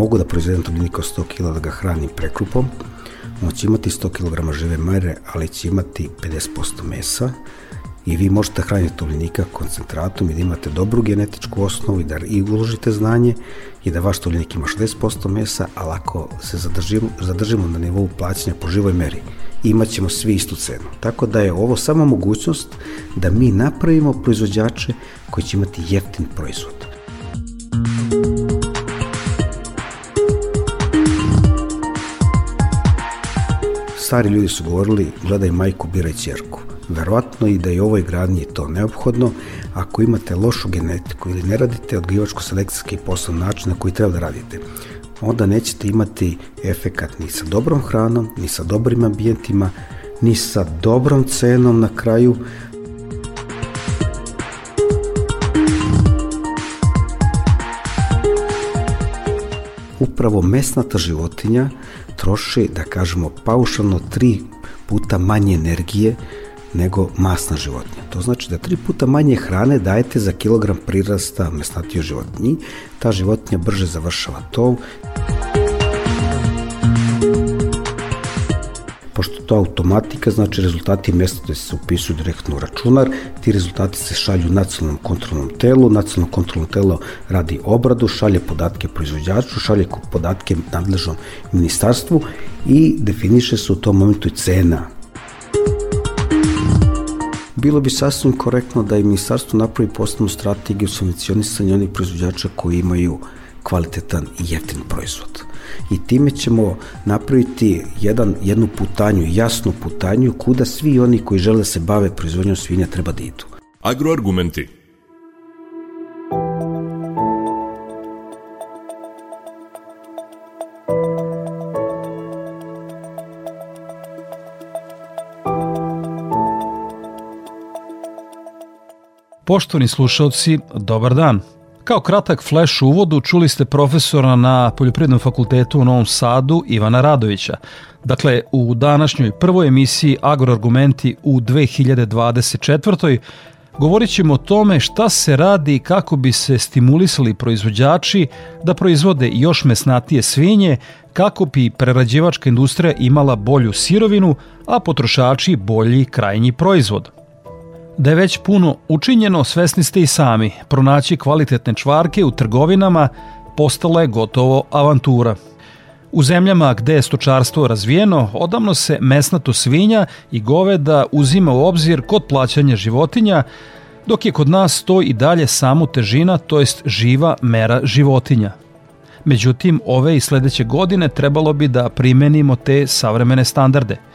Mogu da proizvedem tovljenika od 100 kg da ga hranim prekrupom, on će imati 100 kg žive mere, ali će imati 50% mesa i vi možete hraniti tovljenika koncentratom i da imate dobru genetičku osnovu i da i uložite znanje i da vaš tovljenik ima 60% mesa, ali ako se zadržimo, zadržimo na nivou plaćanja po živoj meri, imaćemo svi istu cenu. Tako da je ovo samo mogućnost da mi napravimo proizvođače koji će imati jeftin proizvod. Stari ljudi su govorili, gledaj majku, biraj čerku. Verovatno i da je ovoj gradnji to neophodno, ako imate lošu genetiku ili ne radite odgivačko-selekcijski posao način na koji treba da radite, onda nećete imati efekat ni sa dobrom hranom, ni sa dobrim ambijentima, ni sa dobrom cenom na kraju. Upravo mesnata životinja troši, da kažemo, paušalno tri puta manje energije nego masna životinja. To znači da tri puta manje hrane dajete za kilogram prirasta mesnatio životinji, ta životinja brže završava tov. To automatika, znači rezultati mesnate se upisuju direktno u računar, ti rezultati se šalju nacionalnom kontrolnom telu, nacionalno kontrolno telo radi obradu, šalje podatke proizvođaču, šalje podatke nadležnom ministarstvu i definiše se u tom momentu i cena bilo bi sasvim korektno da i ministarstvo napravi posebnu strategiju subvencionisanja onih proizvođača koji imaju kvalitetan i jeftin proizvod. I time ćemo napraviti jedan, jednu putanju, jasnu putanju kuda svi oni koji žele da se bave proizvodnjom svinja treba da idu. Agroargumenti Poštovani slušalci, dobar dan. Kao kratak fleš u uvodu čuli ste profesora na Poljoprivrednom fakultetu u Novom Sadu Ivana Radovića. Dakle, u današnjoj prvoj emisiji Agroargumenti u 2024. Govorit ćemo o tome šta se radi kako bi se stimulisali proizvođači da proizvode još mesnatije svinje, kako bi prerađivačka industrija imala bolju sirovinu, a potrošači bolji krajnji proizvod. Da je već puno učinjeno, svesni ste i sami. Pronaći kvalitetne čvarke u trgovinama postala je gotovo avantura. U zemljama gde je stočarstvo razvijeno, odavno se mesnato svinja i goveda uzima u obzir kod plaćanja životinja, dok je kod nas to i dalje samo težina, to jest živa mera životinja. Međutim, ove i sledeće godine trebalo bi da primenimo te savremene standarde –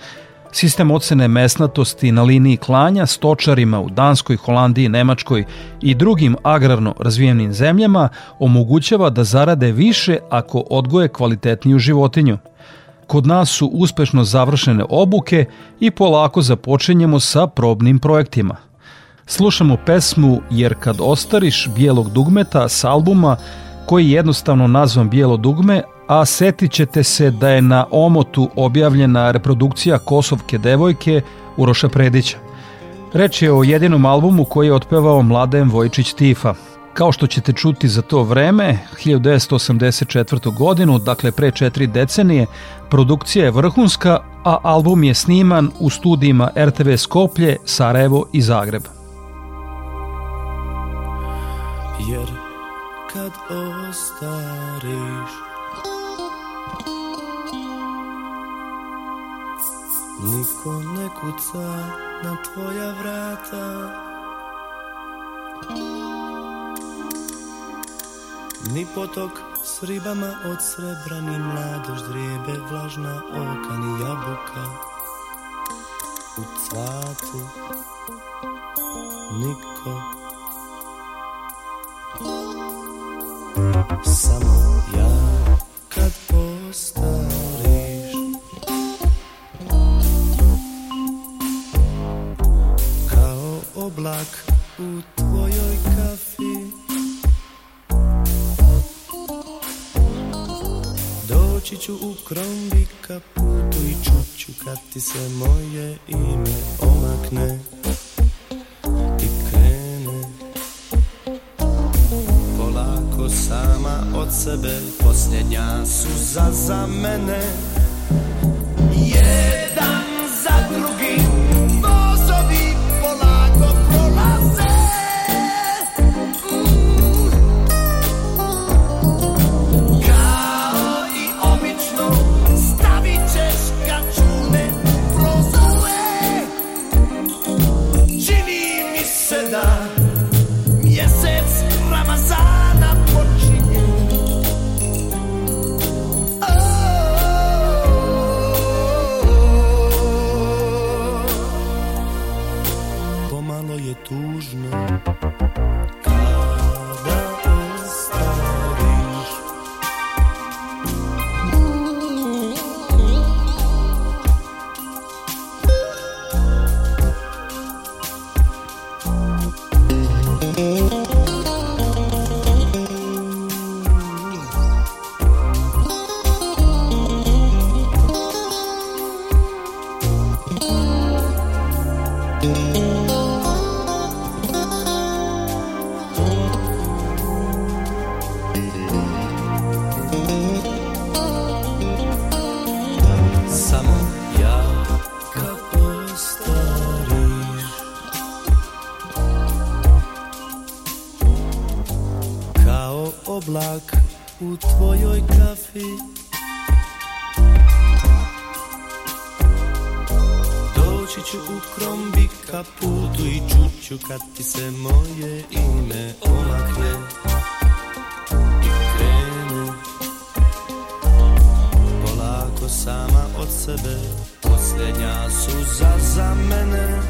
Sistem ocene mesnatosti na liniji klanja stočarima u Danskoj, Holandiji, Nemačkoj i drugim agrarno razvijenim zemljama omogućava da zarade više ako odgoje kvalitetniju životinju. Kod nas su uspešno završene obuke i polako započinjemo sa probnim projektima. Slušamo pesmu Jer kad ostariš bijelog dugmeta s albuma koji je jednostavno nazvan Bijelo dugme, a setit ćete se da je na Omotu objavljena reprodukcija Kosovke devojke Uroša Predića. Reč je o jedinom albumu koji je otpevao Mladen Vojčić Tifa. Kao što ćete čuti za to vreme, 1984. godinu, dakle pre četiri decenije, produkcija je vrhunska, a album je sniman u studijima RTV Skoplje, Sarajevo i Zagreb. Jer kad ostariš Niko ne kuca na tvoja vrata. Ni potok s ribama od srebra Ni mladož drijebe vlažna oka Ni jabuka. U cvatu Niko. Samo ja kad postanem oblak u tvojoj kafi. Doći ću u krombi kaputu i čuću kad ti se moje ime omakne I krene. Polako sama od sebe posljednja suza za mene. Yeah mrak u tvojoj kafi. Doći ću u krombika putu i čuću kad ti se moje ime omakne I krenu polako sama od sebe Posljednja suza za mene.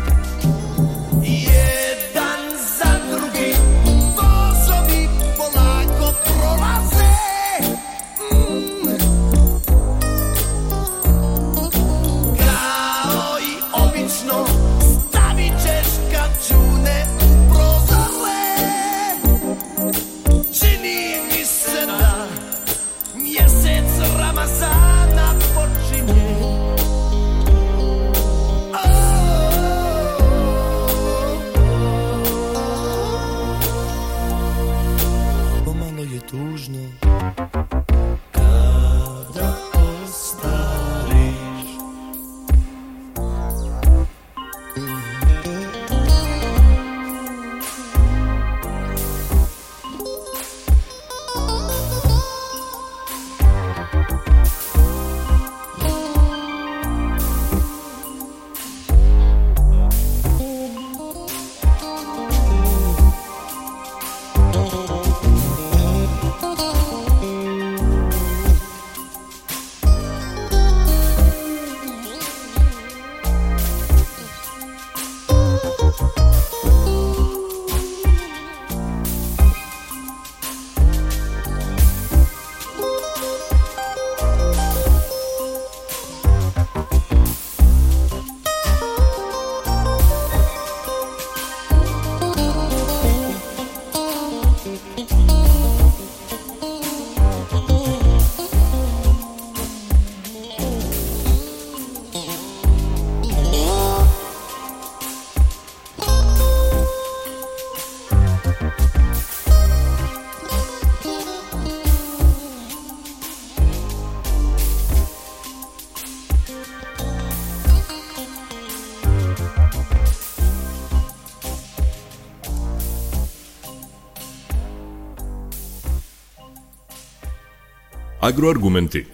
Agroargumenti.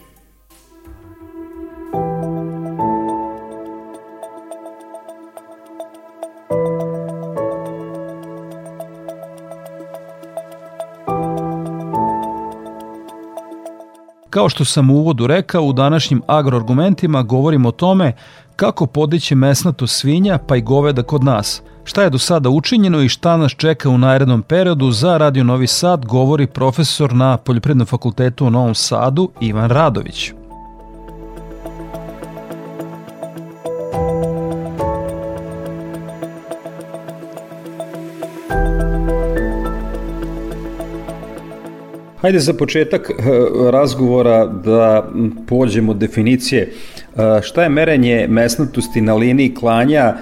Kao što sam u uvodu rekao, u današnjim agroargumentima govorimo o tome kako podići mesnato svinja pa i goveda kod nas. Šta je do sada učinjeno i šta nas čeka u narednom periodu za Radio Novi Sad govori profesor na Poljoprivrednom fakultetu u Novom Sadu Ivan Radović. Hajde za početak eh, razgovora da pođemo od definicije. Šta je merenje mesnatosti na liniji klanja,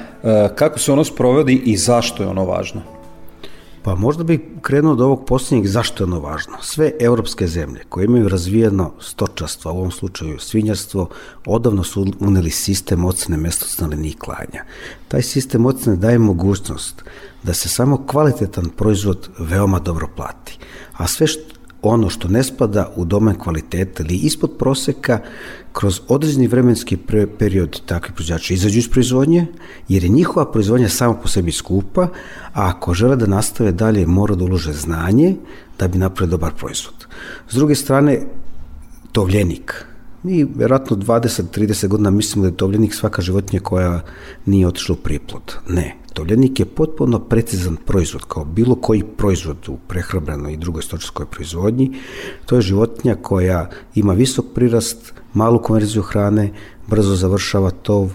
kako se ono sprovodi i zašto je ono važno? Pa možda bih krenuo od ovog posljednjeg zašto je ono važno. Sve evropske zemlje koje imaju razvijeno stočarstvo, u ovom slučaju svinjarstvo, odavno su uneli sistem ocene mestosti na liniji klanja. Taj sistem ocene daje mogućnost da se samo kvalitetan proizvod veoma dobro plati. A sve što ono što ne spada u domen kvaliteta ili ispod proseka, kroz određeni vremenski period takvi proizvođači izađu iz proizvodnje, jer je njihova proizvodnja sama po sebi skupa, a ako žele da nastave dalje, mora da ulože znanje da bi napravili dobar proizvod. S druge strane, tovljenik. Mi verovatno 20-30 godina mislimo da je tovljenik svaka životinja koja nije otišla u priplod. Ne, Tovljenik je potpuno precizan proizvod, kao bilo koji proizvod u prehrambenoj i drugoj stočarskoj proizvodnji. To je životinja koja ima visok prirast, malu konverziju hrane, brzo završava tov,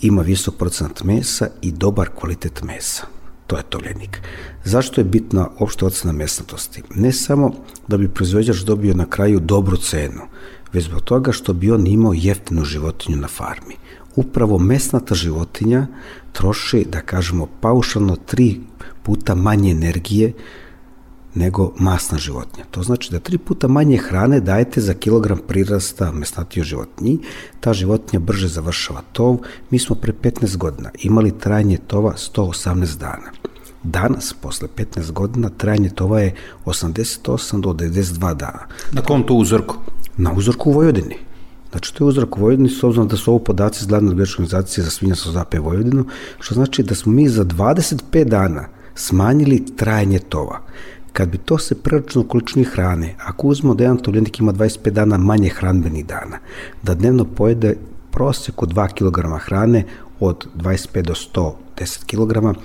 ima visok procenat mesa i dobar kvalitet mesa. To je tovljenik. Zašto je bitna opšta ocena mesnatosti? Ne samo da bi proizvođač dobio na kraju dobru cenu, već zbog toga što bi on imao jeftinu životinju na farmi upravo mesnata životinja troši, da kažemo, paušalno tri puta manje energije nego masna životinja. To znači da tri puta manje hrane dajete za kilogram prirasta mesnatio životinji, ta životinja brže završava tov. Mi smo pre 15 godina imali trajanje tova 118 dana. Danas, posle 15 godina, trajanje tova je 88 do 92 dana. Na kom to uzorku? Na uzorku u Vojvodini. Znači, to je uzrak u Vojvodini, s obzirom da su ovo podaci iz glavne odbječke organizacije za svinjarstvo zape Vojvodinu, što znači da smo mi za 25 dana smanjili trajanje tova. Kad bi to se preračunalo količini hrane, ako uzmemo da jedan tovljenik ima 25 dana manje hranbenih dana, da dnevno pojede proseku 2 kg hrane od 25 do 110 kg,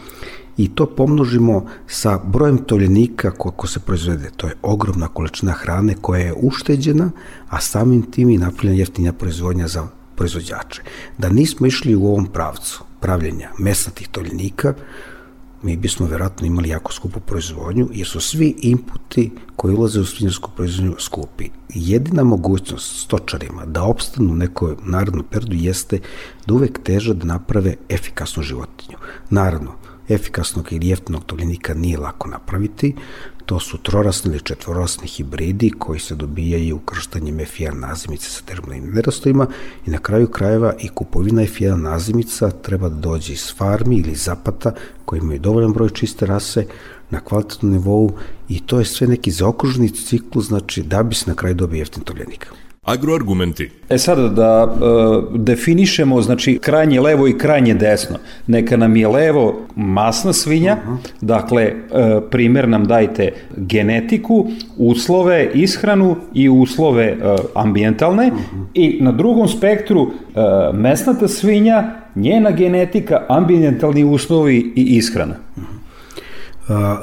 i to pomnožimo sa brojem tovljenika koliko se proizvede. To je ogromna količina hrane koja je ušteđena, a samim tim i napravljena jeftinja proizvodnja za proizvođače. Da nismo išli u ovom pravcu pravljenja mesnatih tovljenika, mi bismo verovatno imali jako skupu proizvodnju, jer su svi inputi koji ulaze u svinjarsku proizvodnju skupi. Jedina mogućnost stočarima da opstanu u nekoj narodnom periodu jeste da uvek teže da naprave efikasnu životinju. Naravno, efikasnog ili jeftinog tovljenika nije lako napraviti. To su trorasni ili četvorasni hibridi koji se dobijaju ukrštanjem F1 nazimice sa terminalnim nerastojima i na kraju krajeva i kupovina F1 nazimica treba da dođe iz farmi ili zapata koji imaju dovoljan broj čiste rase na kvalitetnom nivou i to je sve neki zaokruženi ciklus, znači da bi se na kraju dobio jeftin tovljenik. Agroargumenti. E sada da e, definišemo znači krajnje levo i krajnje desno. Neka nam je levo masna svinja, uh -huh. dakle e, primer nam dajte genetiku, uslove, ishranu i uslove e, ambientalne uh -huh. i na drugom spektru e, mesnata svinja, njena genetika, ambientalni uslovi i ishrana. Uh -huh.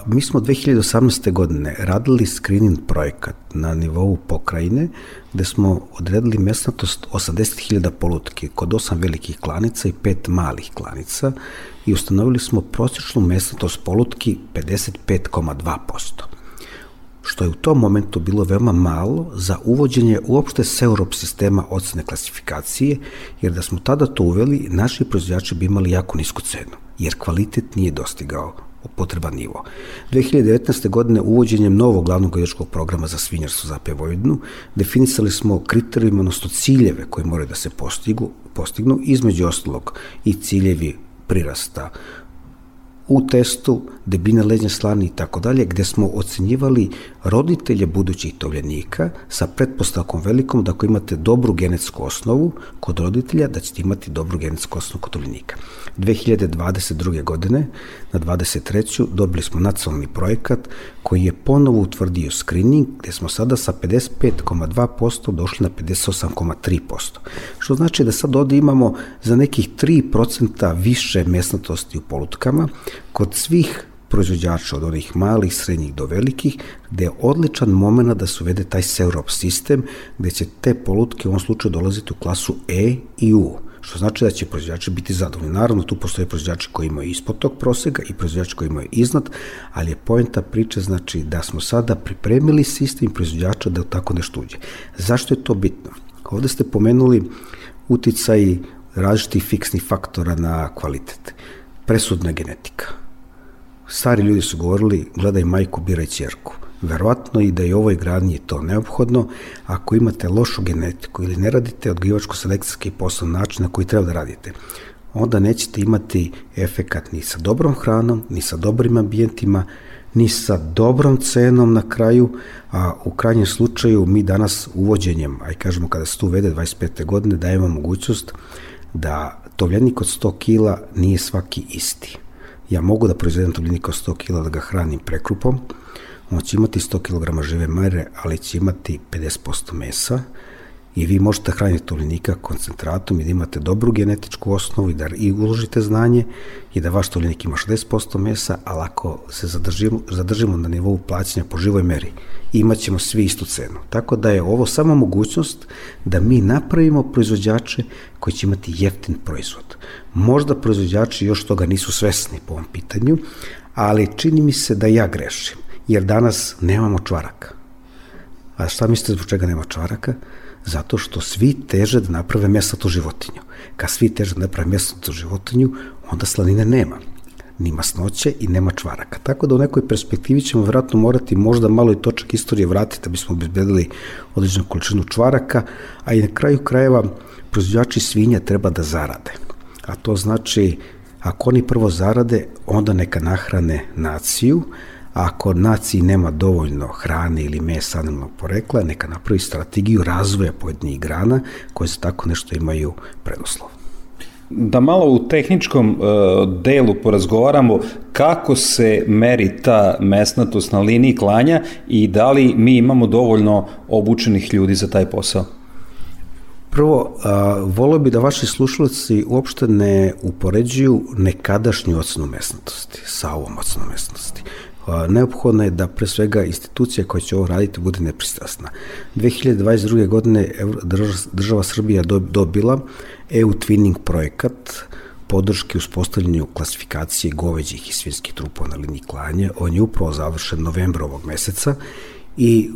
Mi smo 2018. godine radili screening projekat na nivou pokrajine gde smo odredili mesnatost 80.000 polutke kod osam velikih klanica i pet malih klanica i ustanovili smo prosječnu mesnatost polutki 55,2% što je u tom momentu bilo veoma malo za uvođenje uopšte SEUROP sistema ocene klasifikacije, jer da smo tada to uveli, naši proizvođači bi imali jako nisku cenu, jer kvalitet nije dostigao potreban nivo. 2019. godine uvođenjem novog glavnog godičkog programa za svinjarstvo za Vojvodinu definisali smo kriterijuma, odnosno ciljeve koje moraju da se postigu, postignu, između ostalog i ciljevi prirasta u testu, debine leđne slani i tako dalje, gde smo ocenjivali roditelje budućih tovljenika sa pretpostavkom velikom da ako imate dobru genetsku osnovu kod roditelja, da ćete imati dobru genetsku osnovu kod tovljenika. 2022. godine na 23. dobili smo nacionalni projekat koji je ponovo utvrdio screening gde smo sada sa 55,2% došli na 58,3%. Što znači da sad ovde imamo za nekih 3% više mesnatosti u polutkama kod svih proizvođača od onih malih, srednjih do velikih, gde je odličan moment da se uvede taj Seurop sistem, gde će te polutke u ovom slučaju dolaziti u klasu E i U što znači da će proizvođači biti zadovoljni. Naravno, tu postoje proizvođači koji imaju ispod tog prosega i proizvođači koji imaju iznad, ali je poenta priče znači da smo sada pripremili sistem proizvođača da tako nešto uđe. Zašto je to bitno? Ovde ste pomenuli uticaj različitih fiksnih faktora na kvalitet. Presudna genetika. Stari ljudi su govorili, gledaj majku, biraj čerku. Verovatno i da je ovoj gradnji to neophodno ako imate lošu genetiku ili ne radite odgivačko-selekcijski posao na način na koji treba da radite onda nećete imati efekat ni sa dobrom hranom, ni sa dobrim ambijentima, ni sa dobrom cenom na kraju, a u krajnjem slučaju mi danas uvođenjem, aj kažemo kada se tu uvede 25. godine, dajemo mogućnost da tovljenik od 100 kila nije svaki isti. Ja mogu da proizvedem tovljenik od 100 kila da ga hranim prekrupom, on će imati 100 kg žive mere, ali će imati 50% mesa i vi možete hraniti tovljenika koncentratom i da imate dobru genetičku osnovu i da i uložite znanje i da vaš tovljenik ima 60% mesa, ali ako se zadržimo, zadržimo na nivou plaćanja po živoj meri, imaćemo svi istu cenu. Tako da je ovo samo mogućnost da mi napravimo proizvođače koji će imati jeftin proizvod. Možda proizvođači još toga nisu svesni po ovom pitanju, ali čini mi se da ja grešim jer danas nemamo čvaraka. A šta mislite zbog čega nema čvaraka? Zato što svi teže da naprave mesatu životinju. Kad svi teže da naprave mesatu životinju, onda slanine nema ni masnoće i nema čvaraka. Tako da u nekoj perspektivi ćemo vjerojatno morati možda malo i točak istorije vratiti da bismo obezbedili određenu količinu čvaraka, a i na kraju krajeva proizvođači svinja treba da zarade. A to znači, ako oni prvo zarade, onda neka nahrane naciju, ako naciji nema dovoljno hrane ili mesa animalnog porekla, neka napravi strategiju razvoja pojedinih grana koje za tako nešto imaju preduslov. Da malo u tehničkom uh, delu porazgovaramo kako se meri ta mesnatost na liniji klanja i da li mi imamo dovoljno obučenih ljudi za taj posao? Prvo, a, volio bi da vaši slušalci uopšte ne upoređuju nekadašnju ocenu mesnatosti sa ovom ocenom mesnatosti neophodno je da pre svega institucija koja će ovo raditi bude nepristrasna. 2022. godine država Srbija dobila EU Twinning projekat podrške uspostavljanju klasifikacije goveđih i svinskih trupova na liniji klanja. On je upravo završen novembra ovog meseca i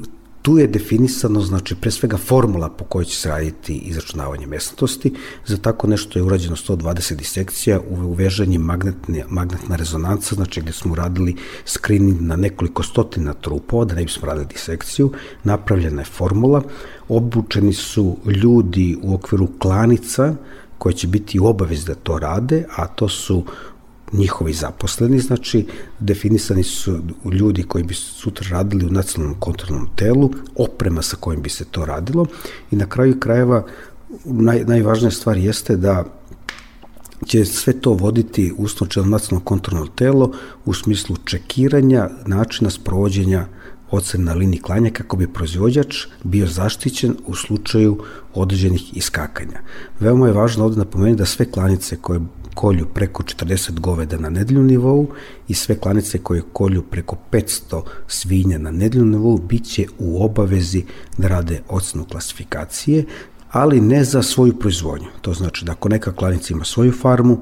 tu je definisano, znači, pre svega formula po kojoj će se raditi izračunavanje mesnatosti. Za tako nešto je urađeno 120 disekcija, uvežanje magnetne, magnetna rezonanca, znači gde smo radili screening na nekoliko stotina trupova, da ne bismo radili disekciju, napravljena je formula, obučeni su ljudi u okviru klanica, koji će biti u obavez da to rade, a to su njihovi zaposleni, znači definisani su ljudi koji bi sutra radili u nacionalnom kontrolnom telu, oprema sa kojim bi se to radilo i na kraju krajeva naj, najvažnija stvar jeste da će sve to voditi usnočeno nacionalno kontrolno telo u smislu čekiranja načina sprovođenja ocen na liniji klanja kako bi proizvođač bio zaštićen u slučaju određenih iskakanja. Veoma je važno ovde napomenuti da sve klanice koje kolju preko 40 goveda na nedeljnom nivou i sve klanice koje kolju preko 500 svinja na nedeljnom nivou bit će u obavezi da rade ocenu klasifikacije, ali ne za svoju proizvodnju. To znači da ako neka klanica ima svoju farmu,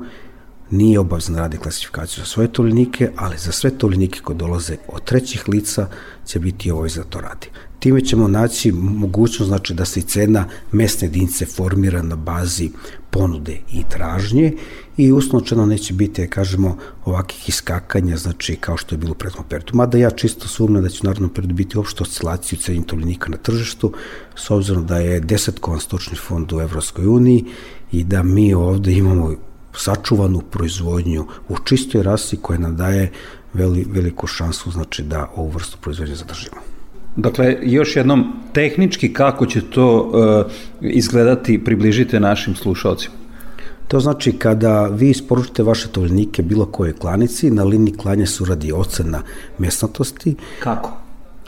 nije obavezno da radi klasifikaciju za svoje tolinike, ali za sve tolinike koje dolaze od trećih lica će biti ovo za to radi. Time ćemo naći mogućnost znači, da se cena mesne jedinice formira na bazi ponude i tražnje i usnočeno neće biti, da kažemo, ovakih iskakanja, znači kao što je bilo u prethodnom periodu. Mada ja čisto sumnjam da će u narodnom periodu biti uopšte oscilaciju cenih tolinika na tržištu, s obzirom da je desetkovan stočni fond u Evropskoj uniji i da mi ovde imamo sačuvanu proizvodnju u čistoj rasi koja nam daje veli, veliku šansu znači da ovu vrstu proizvodnje zadržimo. Dakle, još jednom, tehnički kako će to uh, izgledati, približite našim slušalcima? To znači kada vi isporučite vaše tovljenike bilo koje klanici, na liniji klanja se uradi ocena mesnatosti. Kako?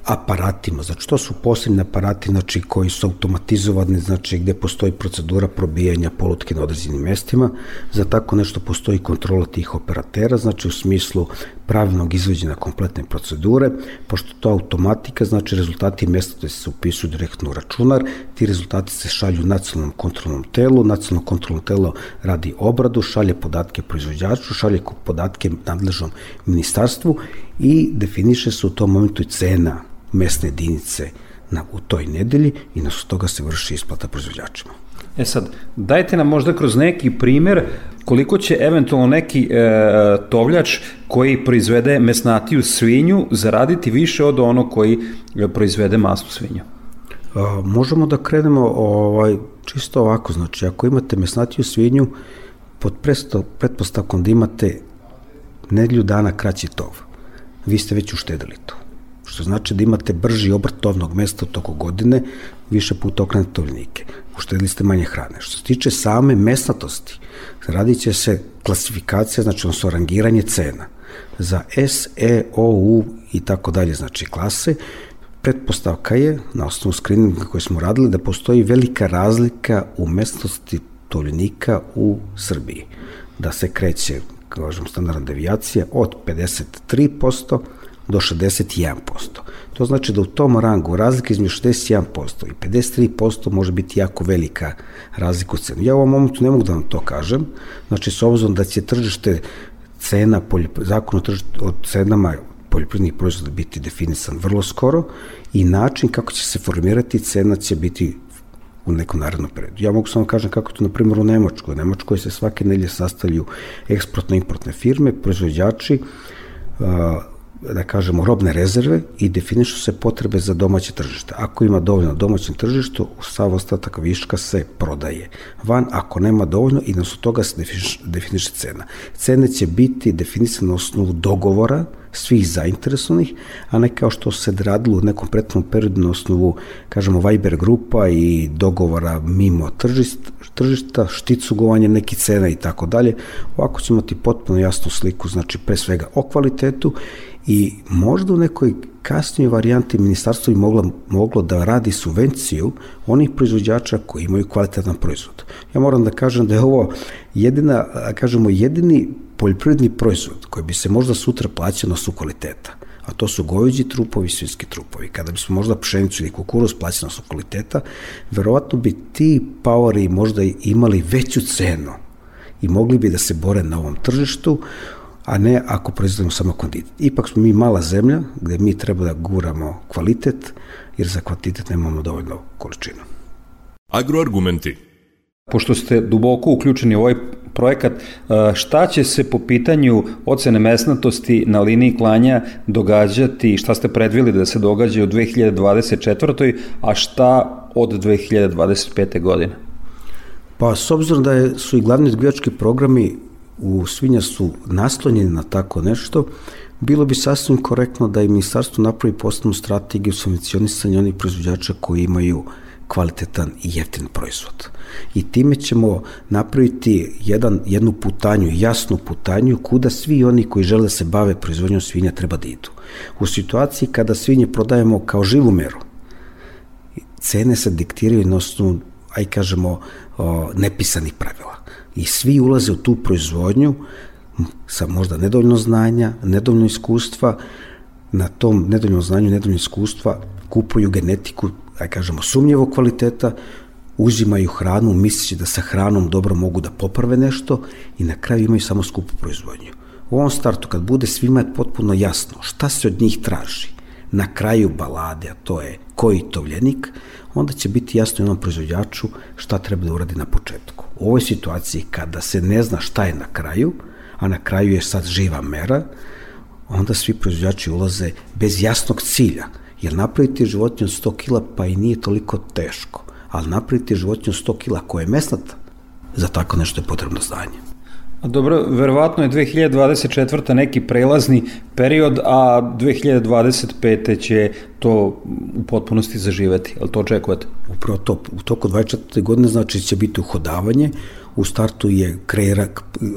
Aparatima. Znači, to su posebni aparati znači, koji su automatizovani, znači, gde postoji procedura probijanja polutke na određenim mestima. Za tako nešto postoji kontrola tih operatera, znači u smislu pravilnog izvođenja kompletne procedure, pošto to automatika, znači rezultati mesta se upisuju direktno u računar, ti rezultati se šalju nacionalnom kontrolnom telu, nacionalno kontrolno telo radi obradu, šalje podatke proizvođaču, šalje podatke nadležnom ministarstvu i definiše se u tom momentu i cena mesne jedinice na, u toj nedelji i na toga se vrši isplata proizvođačima. E sad, dajte nam možda kroz neki primer koliko će eventualno neki e, tovljač koji proizvede mesnatiju svinju zaraditi više od ono koji proizvede masnu svinju? A, možemo da krenemo ovaj, čisto ovako, znači ako imate mesnatiju svinju pod presto, pretpostavkom da imate nedelju dana kraći tov, vi ste već uštedili to što znači da imate brži obrt tovnog mesta u toku godine, više puta okrenete tovljenike. Uštedili ste manje hrane. Što se tiče same mesnatosti, radit će se klasifikacija, znači odnosno rangiranje cena za S, E, O, U i tako dalje, znači klase, pretpostavka je, na osnovu skrininga koje smo radili, da postoji velika razlika u mesnosti tovljenika u Srbiji. Da se kreće, kažem, standardna devijacija od 53% do 61%. To znači da u tom rangu razlika između 61% i 53% može biti jako velika razlika u cenu. Ja u ovom momentu ne mogu da vam to kažem, znači s obzirom da će tržište cena, zakon o, tržište, o cenama poljoprivrednih proizvoda biti definisan vrlo skoro i način kako će se formirati cena će biti u nekom narednom periodu. Ja mogu samo da kažem kako to, na primjer, u Nemačkoj. U Nemačkoj se svake nelje sastavljaju eksportno-importne firme, proizvođači, da kažemo, robne rezerve i definišu se potrebe za domaće tržište. Ako ima dovoljno domaćem tržištu, sav ostatak viška se prodaje van, ako nema dovoljno i nas od toga se definiše, definiše cena. Cene će biti definisane na osnovu dogovora svih zainteresovanih, a ne kao što se radilo u nekom pretnom periodu na osnovu, kažemo, Viber grupa i dogovora mimo tržišta, tržišta šticugovanje neki cena i tako dalje. Ovako ćemo ti potpuno jasnu sliku, znači pre svega o kvalitetu i možda u nekoj kasnijoj varijanti ministarstvo bi moglo, moglo da radi subvenciju onih proizvođača koji imaju kvalitetan proizvod. Ja moram da kažem da je ovo jedina, kažemo, jedini poljoprivredni proizvod koji bi se možda sutra plaćao na su kvaliteta a to su goveđi trupovi svinski trupovi. Kada bismo možda pšenicu ili kukuruz plaćali na su kvaliteta, verovatno bi ti paori možda imali veću cenu i mogli bi da se bore na ovom tržištu, a ne ako proizvodimo samo kvantitet. Ipak smo mi mala zemlja gde mi treba da guramo kvalitet, jer za kvantitet nemamo dovoljno količinu. Agroargumenti. Pošto ste duboko uključeni u ovaj projekat, šta će se po pitanju ocene mesnatosti na liniji klanja događati šta ste predvili da se događa u 2024. a šta od 2025. godine? Pa s obzirom da su i glavni izgledački programi u svinja su naslonjeni na tako nešto, bilo bi sasvim korektno da i ministarstvo napravi posebnu strategiju subvencionisanja onih proizvođača koji imaju kvalitetan i jeftin proizvod. I time ćemo napraviti jedan, jednu putanju, jasnu putanju kuda svi oni koji žele da se bave proizvodnjom svinja treba da idu. U situaciji kada svinje prodajemo kao živu meru, cene se diktiraju na osnovu, aj kažemo, nepisanih pravila i svi ulaze u tu proizvodnju sa možda nedovoljno znanja, nedovoljno iskustva, na tom nedovoljno znanju, nedovoljno iskustva kupuju genetiku, da kažemo, sumnjevog kvaliteta, uzimaju hranu, misleći da sa hranom dobro mogu da poprave nešto i na kraju imaju samo skupu proizvodnju. U ovom startu, kad bude svima je potpuno jasno šta se od njih traži, na kraju balade, a to je koji tovljenik, onda će biti jasno jednom proizvođaču šta treba da uradi na početku. U ovoj situaciji kada se ne zna šta je na kraju, a na kraju je sad živa mera, onda svi proizvođači ulaze bez jasnog cilja, jer napraviti životinju od 100 kila pa i nije toliko teško, ali napraviti životinju od 100 kila koja je mesnata, za tako nešto je potrebno znanje. Dobro, verovatno je 2024. neki prelazni period, a 2025. će to u potpunosti zaživeti. Ali to očekujete? Upravo to. U toku 24. godine znači će biti uhodavanje. U startu je kreira,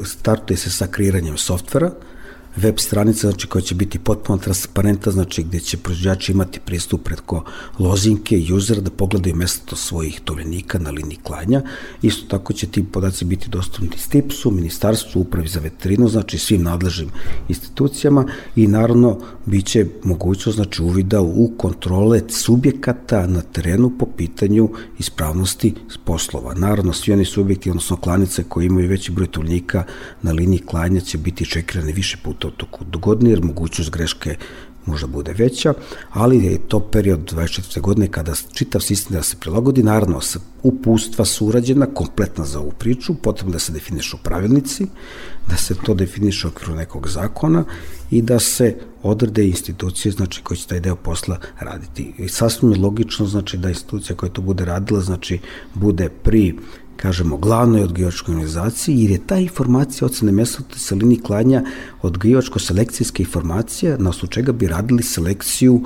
startuje se sa kreiranjem softvera, web stranica znači koja će biti potpuno transparenta, znači gde će proizvođači imati pristup preko lozinke i usera da pogledaju mesto svojih tovljenika na liniji klanja. Isto tako će ti podaci biti dostupni STIPS-u, Ministarstvu, Upravi za veterinu, znači svim nadležnim institucijama i naravno biće mogućnost znači uvida u kontrole subjekata na terenu po pitanju ispravnosti poslova. Naravno, svi oni subjekti, odnosno klanice koji imaju veći broj tovljenika na liniji klanja će biti čekirane više puta u toku godine, jer mogućnost greške možda bude veća, ali je to period 24. godine kada čitav sistem da se prilagodi, naravno upustva su urađena kompletna za ovu priču, potrebno da se definišu pravilnici, da se to definiše okviru nekog zakona i da se odrede institucije znači koje će taj deo posla raditi. I sasvim je logično znači da institucija koja to bude radila znači bude pri kažemo, glavnoj odgajivačkoj organizaciji, jer je ta informacija ocene mesote sa liniji klanja odgajivačko-selekcijska informacija na osnovu čega bi radili selekciju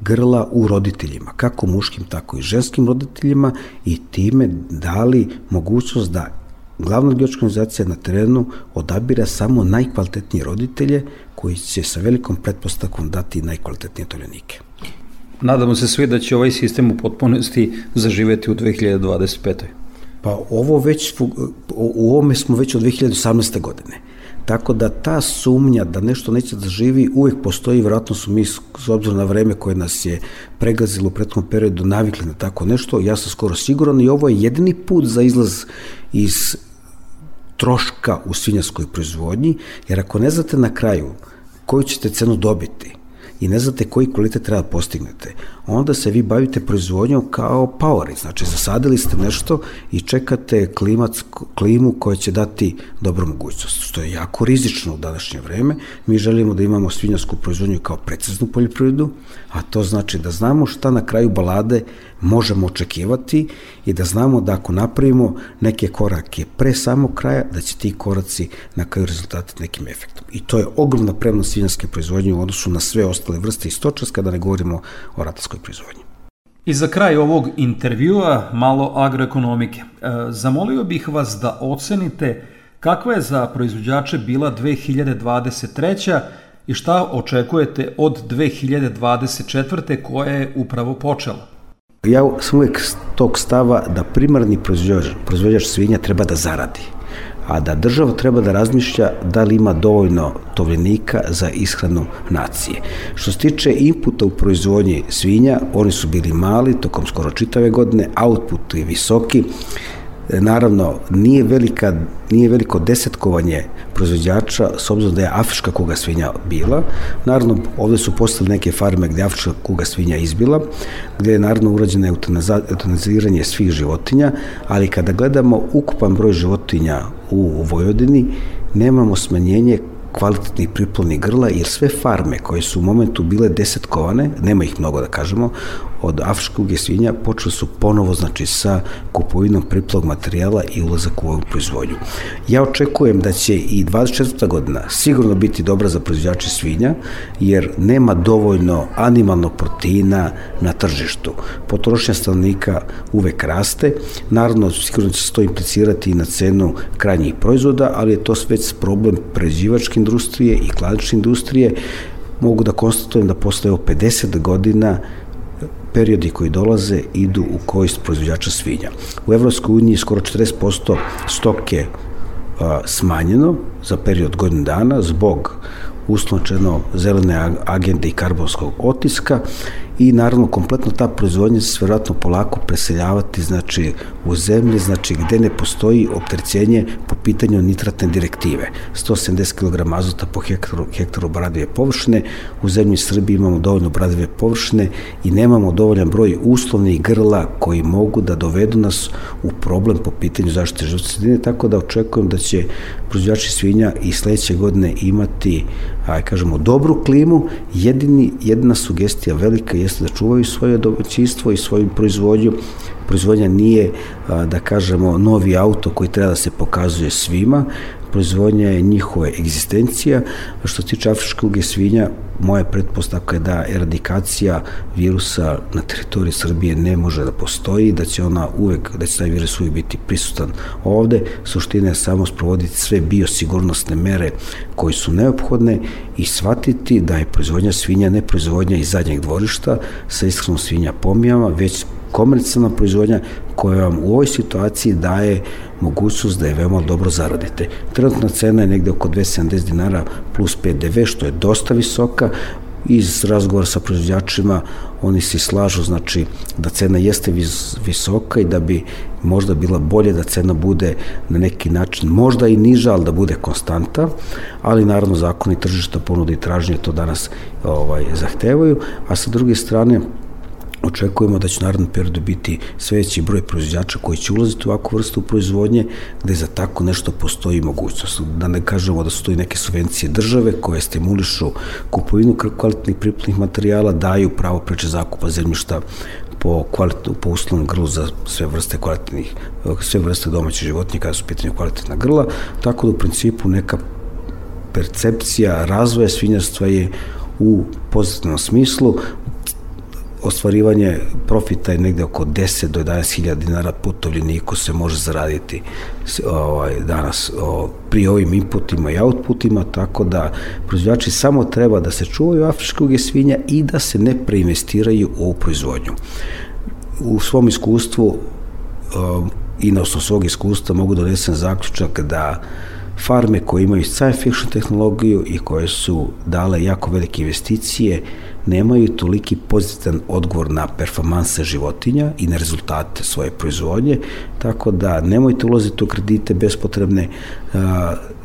grla u roditeljima, kako muškim, tako i ženskim roditeljima i time dali mogućnost da glavna odgajivačka organizacija na terenu odabira samo najkvalitetnije roditelje koji će sa velikom pretpostavkom dati najkvalitetnije toljenike. Nadamo se svi da će ovaj sistem u potpunosti zaživeti u 2025. Pa ovo već, u ovome smo već od 2018. godine. Tako da ta sumnja da nešto neće da živi uvek postoji, vjerojatno su mi s obzirom na vreme koje nas je pregazilo u prethodnom periodu navikli na tako nešto, ja sam skoro siguran i ovo je jedini put za izlaz iz troška u svinjarskoj proizvodnji, jer ako ne znate na kraju koju ćete cenu dobiti, i ne znate koji kvalitet treba da postignete, onda se vi bavite proizvodnjom kao poweri, znači zasadili ste nešto i čekate klimac, klimu koja će dati dobru mogućnost, što je jako rizično u današnje vreme. Mi želimo da imamo svinjarsku proizvodnju kao preciznu poljoprivredu, a to znači da znamo šta na kraju balade možemo očekivati i da znamo da ako napravimo neke korake pre samog kraja, da će ti koraci na kraju rezultati nekim efektom. I to je ogromna premnost svinjanske proizvodnje u odnosu na sve ostale vrste i stočarska, da ne govorimo o ratarskoj proizvodnji. I za kraj ovog intervjua malo agroekonomike. E, zamolio bih vas da ocenite kakva je za proizvođače bila 2023 i šta očekujete od 2024. koja je upravo počela? Ja sam uvijek tog stava da primarni proizvođač, proizvođač svinja treba da zaradi, a da država treba da razmišlja da li ima dovoljno tovljenika za ishranu nacije. Što se tiče inputa u proizvodnji svinja, oni su bili mali tokom skoro čitave godine, output je visoki, Naravno, nije, velika, nije veliko desetkovanje proizvođača, s obzirom da je afrička kuga svinja bila. Naravno, ovde su postale neke farme gde afrička kuga svinja izbila, gde je naravno urađeno eutanaziranje svih životinja, ali kada gledamo ukupan broj životinja u Vojvodini, nemamo smanjenje kvalitetnih priplovnih grla, jer sve farme koje su u momentu bile desetkovane, nema ih mnogo da kažemo, od afričkog svinja počeli su ponovo znači sa kupovinom priplog materijala i ulazak u ovu proizvodnju. Ja očekujem da će i 24. godina sigurno biti dobra za proizvođače svinja jer nema dovoljno animalnog proteina na tržištu. Potrošnja stanovnika uvek raste, naravno sigurno će se to implicirati i na cenu krajnjih proizvoda, ali je to već problem pređivačke industrije i kladične industrije. Mogu da konstatujem da posle 50 godina periodi koji dolaze idu u korist proizvođača svinja. U Evropskoj uniji skoro 40% stoke a, smanjeno za period godin dana zbog uslovčeno zelene agende i karbonskog otiska i naravno kompletno ta proizvodnja se vjerojatno polako preseljavati znači u zemlji, znači gde ne postoji optrećenje po pitanju nitratne direktive. 170 kg azota po hektaru, hektaru bradive površine, u zemlji Srbiji imamo dovoljno bradive površine i nemamo dovoljan broj uslovnih grla koji mogu da dovedu nas u problem po pitanju zaštite životne sredine, tako da očekujem da će proizvođači svinja i sledeće godine imati, aj kažemo, dobru klimu. Jedini, jedina sugestija velika jeste da čuvaju svoje domaćinstvo i svoju proizvodnju. Proizvodnja nije, da kažemo, novi auto koji treba da se pokazuje svima. proizvodnja je njihova egzistencija. Što se tiče afričke kuge svinja, moja pretpostavka je da eradikacija virusa na teritoriji Srbije ne može da postoji, da će ona uvek, da će taj virus uvek biti prisutan ovde. Suština je samo sprovoditi sve biosigurnosne mere koje su neophodne i shvatiti da je proizvodnja svinja ne proizvodnja iz zadnjeg dvorišta sa iskrenom svinja pomijama, već komercijalna proizvodnja koja vam u ovoj situaciji daje mogućnost da je veoma dobro zaradite. Trenutna cena je negde oko 270 dinara plus PDV, što je dosta visoka, iz razgovora sa proizvođačima oni se slažu znači da cena jeste vis, visoka i da bi možda bila bolje da cena bude na neki način možda i niža, ali da bude konstanta, ali naravno zakoni tržišta ponude i tražnje to danas ovaj zahtevaju, a sa druge strane Očekujemo da će u periodu biti sve veći broj proizvođača koji će ulaziti u ovakvu vrstu proizvodnje, gde za tako nešto postoji mogućnost. Da ne kažemo da su to i neke subvencije države koje stimulišu kupovinu kvalitetnih priplnih materijala, daju pravo preče zakupa zemljišta po, po uslovnom grlu za sve vrste kvalitetnih, sve vrste domaćih životinja kada su pitanje kvalitetna grla, tako da u principu neka percepcija razvoja svinjarstva je u pozitivnom smislu ostvarivanje profita je negde oko 10 do 11 hiljada dinara po tovljeniku se može zaraditi ovaj, danas o, pri ovim inputima i outputima, tako da proizvođači samo treba da se čuvaju afričkog svinja i da se ne preinvestiraju u ovu proizvodnju. U svom iskustvu o, i na osnovu svog iskustva mogu da donesem zaključak da farme koje imaju science fiction tehnologiju i koje su dale jako velike investicije nemaju toliki pozitivan odgovor na performanse životinja i na rezultate svoje proizvodnje, tako da nemojte ulaziti u kredite bespotrebne.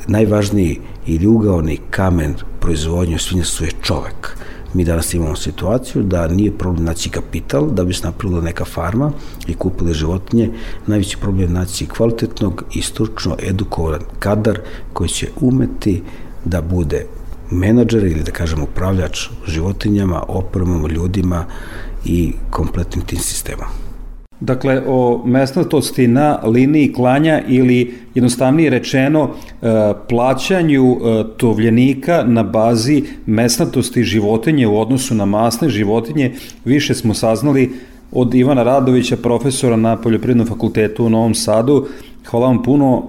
najvažniji i ljugaoni kamen proizvodnje svinjstva je čovek. Mi danas imamo situaciju da nije problem naći kapital da bi se napravila neka farma i kupili životinje. Najveći problem je naći kvalitetnog i stručno edukovan kadar koji će umeti da bude menadžer ili da kažem upravljač životinjama, opremom, ljudima i kompletnim tim sistemom. Dakle, o mesnatosti na liniji klanja ili jednostavnije rečeno e, plaćanju e, tovljenika na bazi mesnatosti životinje u odnosu na masne životinje više smo saznali od Ivana Radovića, profesora na Poljoprivrednom fakultetu u Novom Sadu. Hvala vam puno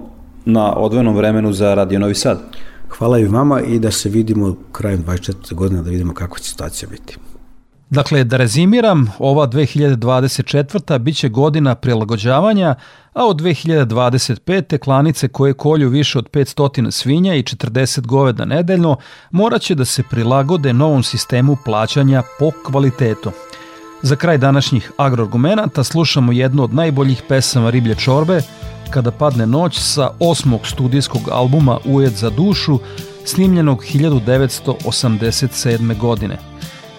na odvenom vremenu za Radio Novi Sad. Hvala i vama i da se vidimo krajem 24. godine da vidimo kako će situacija biti. Dakle, da rezimiram, ova 2024. biće godina prilagođavanja, a od 2025. klanice koje kolju više od 500 svinja i 40 goveda nedeljno morat će da se prilagode novom sistemu plaćanja po kvalitetu. Za kraj današnjih agroargumenata slušamo jednu od najboljih pesama Riblje čorbe, kada padne noć sa osmog studijskog albuma Ujed za dušu, snimljenog 1987. godine.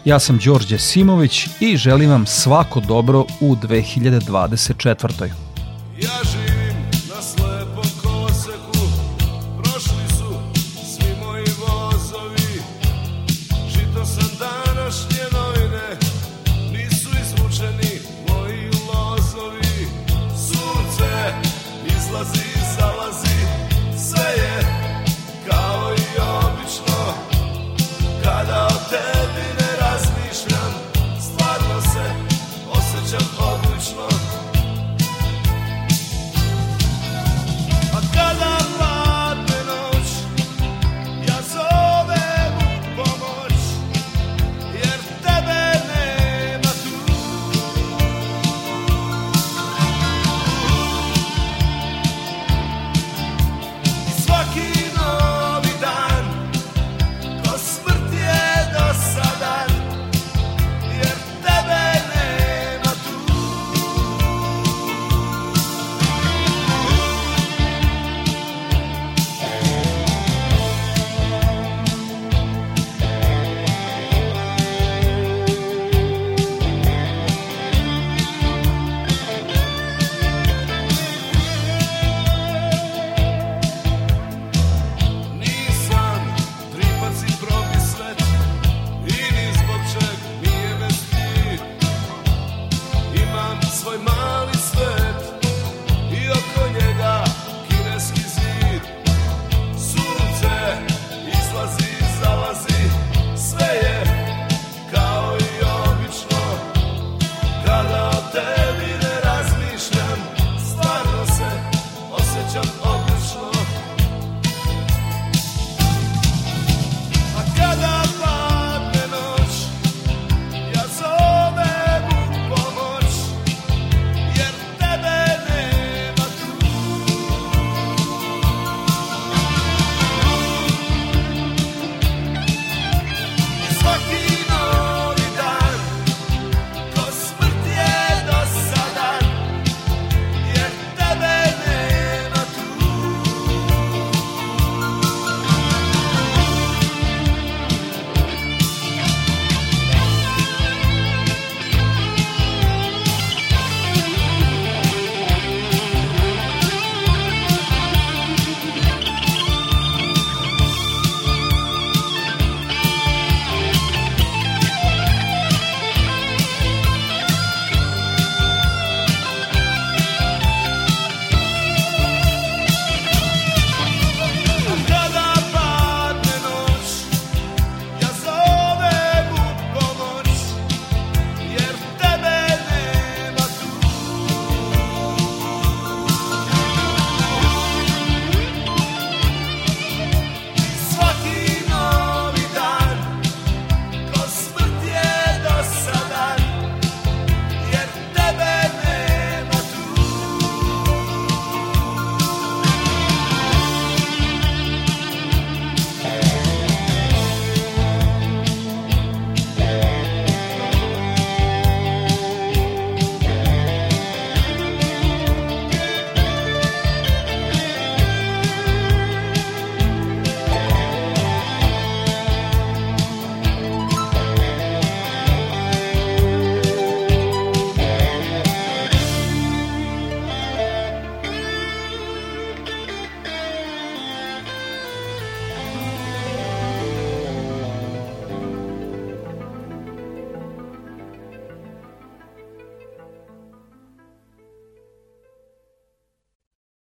Ja sam Đorđe Simović i želim vam svako dobro u 2024.